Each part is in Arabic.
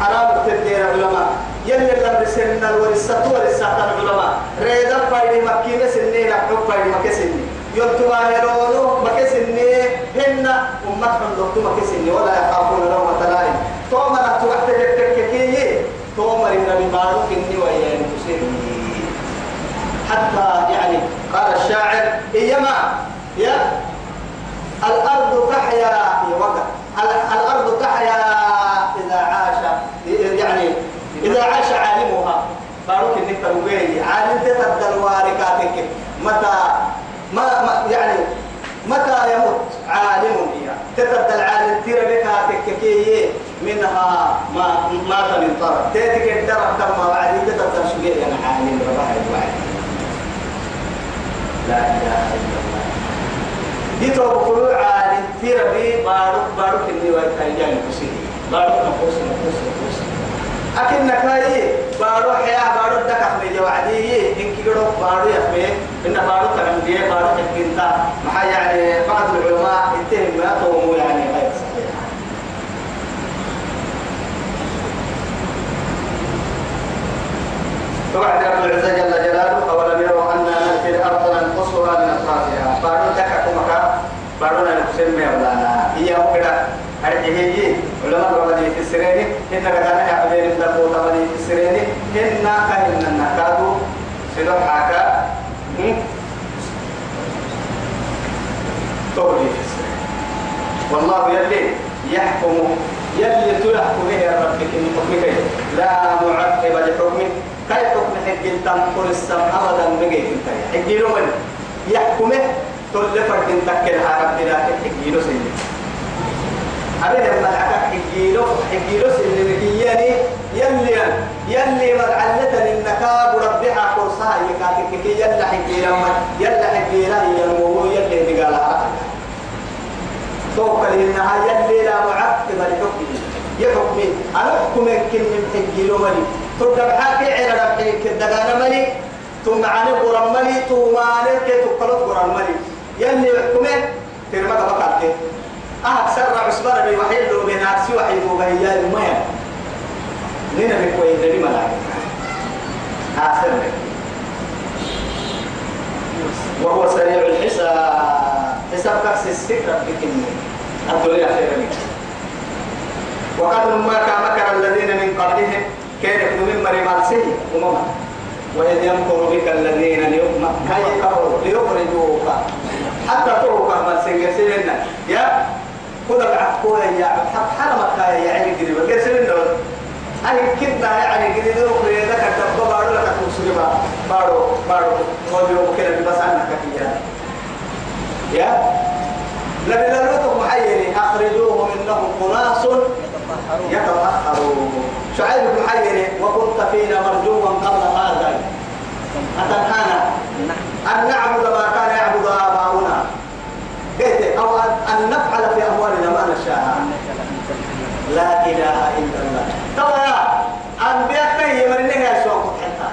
حرام تدير علماء يلي لم رسلنا الورثة ورثة العلماء. ريدا بايدي مكينة سنين حب بايدي مكسني يلتوا هيرونو مكسني هن أمتهم لقتوا مكسني ولا يخافون لومة لائم. توما نتو أحتجك تككي توما إن ببارك إني ويا حتى يعني قال الشاعر إيما يا الأرض تحيا في وقت الأرض تحيا إذا عاش يعني إذا عاش عالمها بارك إنك عالم تتبدل واركاتك متى ما, ما يعني متى يموت عالم هي تتبدل عالم تيرا بكاتك كي منها ما مات من طرف. تاتك الدرب كما بعد تتبدل شوية يعني عالم ربها الوعي لا إله إلا الله. ديتو بقولوا عالم تيرا بي بارك بارك إني ويتايجان كسيدي بارك نفوس نفوس نفوس. أكن نكاي بارو حياة بارو دك أحمي جوعدي إن كيرو بارو يحمي إن بارو كلام دي بارو حكينتا ما يعني بعض العلماء يتهم ما تومو يعني غير صحيح وبعد رب العزة جل جلاله أولم يروا أنا نأتي الأرض ننقصها من أطرافها بارو دك أكمكا بارو ننقسم ميولانا هي مكدا أرجعي علماء ربنا في السرير إن كذا يعبدين الدبوت ربنا في السرير. إن كهن النكادو سلوح حاكا. تولي في السرير. والله يلي يحكم يلي تحكم به ربك من حكمك. لا معقب لحكمه. كي حكم حق تنقل السم أبدا مجيء حق له يحكمه. تلفك تنتكل على ربنا حق له سيدي أبدا ملعك حجيلو حجيلو سنمكياني يلي يلي مرعلة النكاب ربها كرسها يكاتك كي يلا حجيلا يلا حجيلا ينمو يلي نقالها توكل إنها يلي لا معقب لحكمه يحكمي أنا أحكم كن من حجيلو ملي. تبدأ حاكي على ربحيك الدقان ملي. ثم عني قرم ملي ثم عني كي تقلت قرم ملي. يلي يحكمه ترمى بقى أكثر عصبر بي وحيد لو بين أكسي وحيد وبهي المية نينا بكوي دبي ملاك. أكثر وهو سريع الحساب. حساب كأس السكرة بكني الدنيا خير لك وقد كان مكر الذين من قبلهم. كان يكون من مريم سيه أمما وإذ يمكر بك الذين ليخرجوك. حتى تروك من سنجسين يا خذ العفو يا حق حرمك يا يعني قريبا قسم النور أي كنا يعني قريبا لك تبقى بارو لك تنسلما بارو بارو. يوم كده بس عنك يا يا؟ لم يلوتك محيري أخرجوهم إنهم أناس يتطهرون. شعيب بن حيري وكنت فينا مرجوا قبل هذا. أتنهانا؟ أن نعبد ما كان يعبد آباؤنا قلت أو أن نفعل في أموالنا ما نشاء لا إله إلا الله. ترى يا أنبياء تهي من نهاية سوق حتى.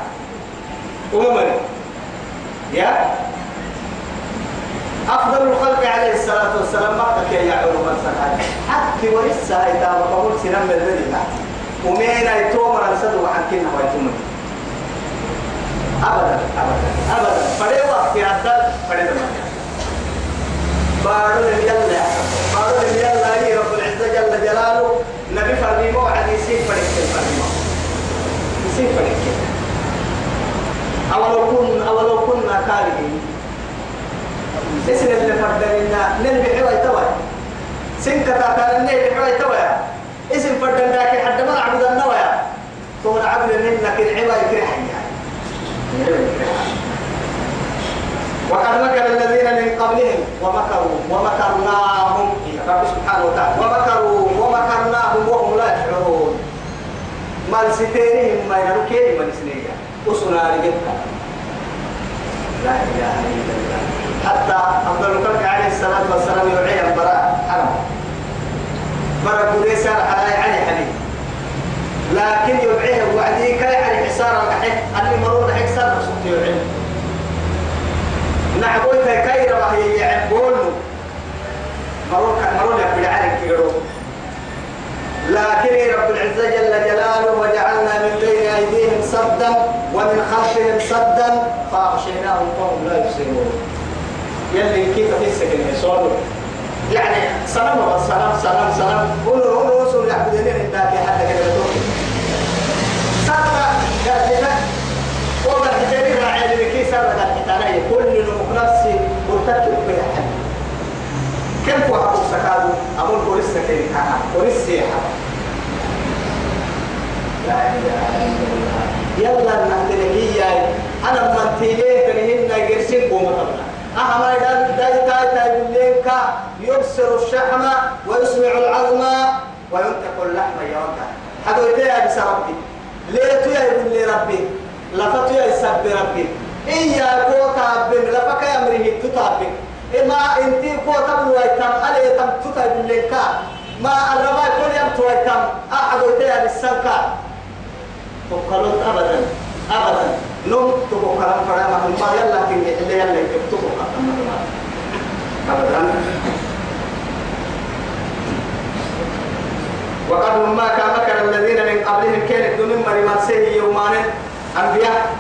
ومن يا؟ أفضل الخلق عليه الصلاة والسلام مقتك يا علوم من حتى ورثة إذا قبول سنم الذي ومين يتومر السد وعن كنا ويتومر أبدا أبدا أبدا. فلي وقت يعدل فلي دمانيا بارو لم يلا بارو لم يلا رب العزة جل جلاله نبي فرميمو وعد يسيب فريق فرميمو يسيب فريق. أولو كن أولو كنا كارهين اسم اللي فردنا نلبي حوي توي سنكتا كان نلبي حوي توي إسم فردنا لكن حد ما نعبد النويا ثم نعبد منك العوي كرحيا وقد مكر قبلهم ومكروا ومكرناهم. رب سبحانه وتعالى. ومكروا ومكرناهم وهم لا يشعرون. ما ستيرهم ما ينركين من سنية. أسنا رجبتا لا إله إلا الله. حتى أفضل الخلق عليه الصلاة والسلام يوعي البراء. حرم مرة قريسة على علي حبيب لكن يوعيه وعدي كي علي حسار الحق اللي مرور حق سر سبت يوعيه نعبوي كي ربا هي يعبون. مرور يقبل عليك يقولوا لكن رب العزة جل جلاله وجعلنا من بين أيديهم سدا ومن خلفهم سدا فأغشيناهم فهم لا يبصرون. يلي كيف تسكن يسولوا يعني سلام سلام سلام سلام. قولوا قولوا رسول يعبدين عندك حتى كده سكادو. أبو البوليس سكين كان بوليس سيحة لا إله إلا الله. يلا نهتلكي أنا من تيجي فنهن جرسين قوم طبعا أهما إذا داي تاي تاي باللينك يبصر الشحم ويسمع العظم وينتق اللحم يومك هذا يتيا بسربي ليه تيا يقول لي ربي. لفتو يا يسبي ربي. إيا كوتا بن لفك يا مريه تتابك إما كوتا بن ويتم علي تم تتا باللينك ما الربا كل يوم تويتم أحد يتيا بالسنكا فقالوا أبدا أبدا. نوم تبو كلام فرام ما يلا كن اللي يلا يكتبوا أبدا. وقد ما كان مكر الذين من قبلهم كانت دون مريم سيه يومان أنبياء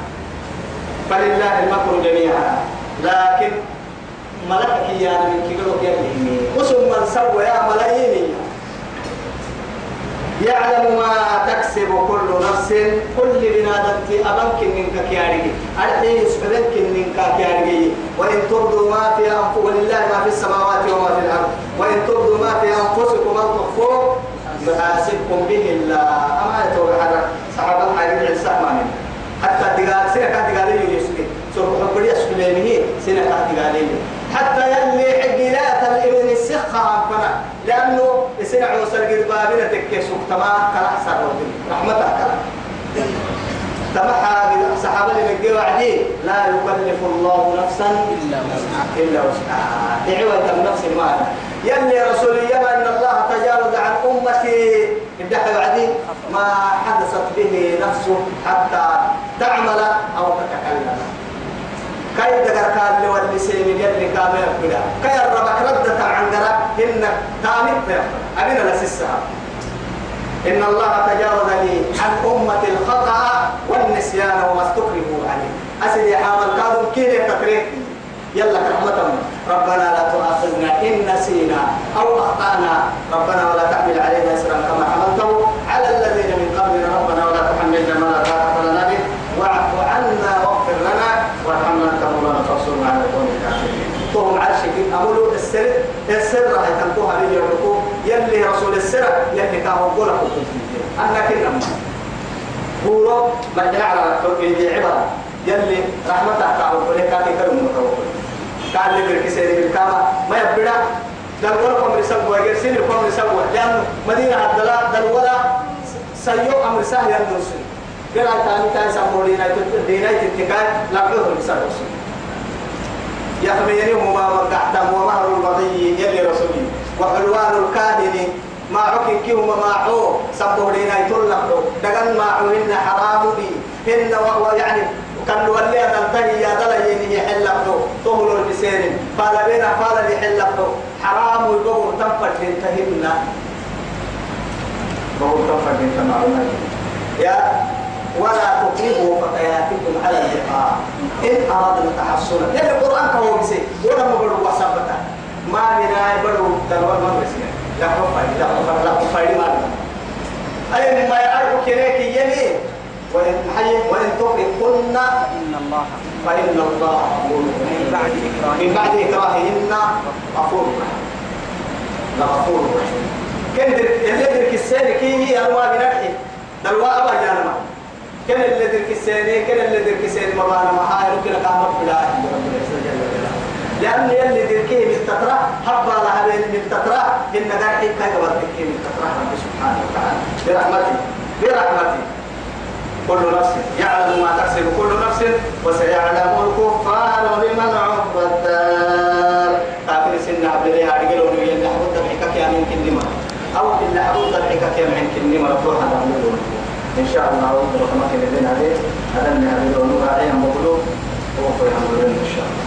فلله المكر جميعا. لكن ملكك يا من كيلو كيلو وسم من سوى يا ملايين. يعلم ما تكسب كل نفس. كل بنادم في أبنك منك كيارجي أرحي يسفلنك منك كيارجي وإن تبدوا ما في أنفسكم ولله ما في السماوات وما في الأرض. وإن تبدوا ما في أنفسكم أو تخفوه يحاسبكم به الله. أما يتوقع هذا صحابة الحديث عن سهمان حتى دقال سنة كانت دقالية يسكي سوف حبري أسكلينه سنة كانت دقالية حتى يلي حقيلات الإبن السخة عنفنا لأنه سنة عوصل قد بابنا تكي سكتما كلا حسن رحمتك كلا. تمحى صحابة اللي وعدي. لا يكلف الله نفسا إلا وسعها. إلا وسعها. دعوة النفس المعنى يلي رسول يما إن الله تجاوز عن أمتي. الدحى وعدي. ما حدثت به نفسه حتى تعمل أو تتكلم. كاي دقر كان لي واللي سيمي يلي كامل بدا كاي الربك ردة عن قرا إن تامت أبينا لسسها إن الله تجاوز لي عن أمة الخطأ والنسيان وما استكرهوا عليه. أسد حامل كادوا كيف تكريت يلا رحمة ربنا لا تؤاخذنا إن نسينا أو أخطأنا. ربنا ولا تحمل علينا إسرا كما حملته على الذين من قبلنا ربنا ولا تحملنا ما لا طاقة لنا به واعف عنا واغفر لنا وارحمنا أنت مولانا فانصرنا على القوم الكافرين توهم عرشك أمولوا السر السر راح يتنقوها لي يرقوا يلي رسول السر يلي كاهو قولا أنا كنا هو ما جعل في عبارة يلي رحمتك تعالى ولك كاكي كرم متوكل قال لي بالكسير بالكامة ما يبدا دلولا قمر سبوا غير سن قمر سبوا لأن مدينة الدلاء دلولا سيو أمر سهل يندرسون قال تاني تاني سامو دينا دينا تتكاي لقيه الرسالة يحميني وما وقعتم ومهر البغي يلي رسولي. وحلوان ما عكي كيهم ما عو سبوا دينا يطلق دقن ما عوهن حرام بي. هن ويعني كان ولي تنتهي يا دلي يحل له طهر البسين. قال بينا قال يحل له حرام يقول تنفر تنتهينا بقول تنفر تنتهينا يا ولا تقربوا فتياتكم على اللقاء إن أردنا تحصنا لأن القرآن كهو بسي. ولا مبرو وسبتا ما بنا يبرو دلوان ما بسي لا كفاية لا كفاية لا كفاية ما أي ما يعرف كنيك يمين وإن حي فإن الله غفور من من بعد إكراههن غفور لغفور كان اللي درك السنة كي أنواع بنفسه دلوا أبا جانما كان اللي درك السنة كان اللي درك السنة مبانا محايا لكن كان رب لأن يلي دركيه من تترى حبا لها بين من تترى إن قاعد كي قبل من تترى رب سبحانه وتعالى. برحمته برحمته. كل نفس يعلم ما تكسب كل نفس وسيعلم الكفار لمن عقب الدار. كافر سنة عبد الله عدل ونبي اللي حبوت الحكاك يا من كلمة أو اللي حبوت الحكاك يا من كلمة رفوح هذا إن شاء الله ربنا كما كنا عليه هذا من هذه الأمور. هذه مغلوب وفي إن شاء الله.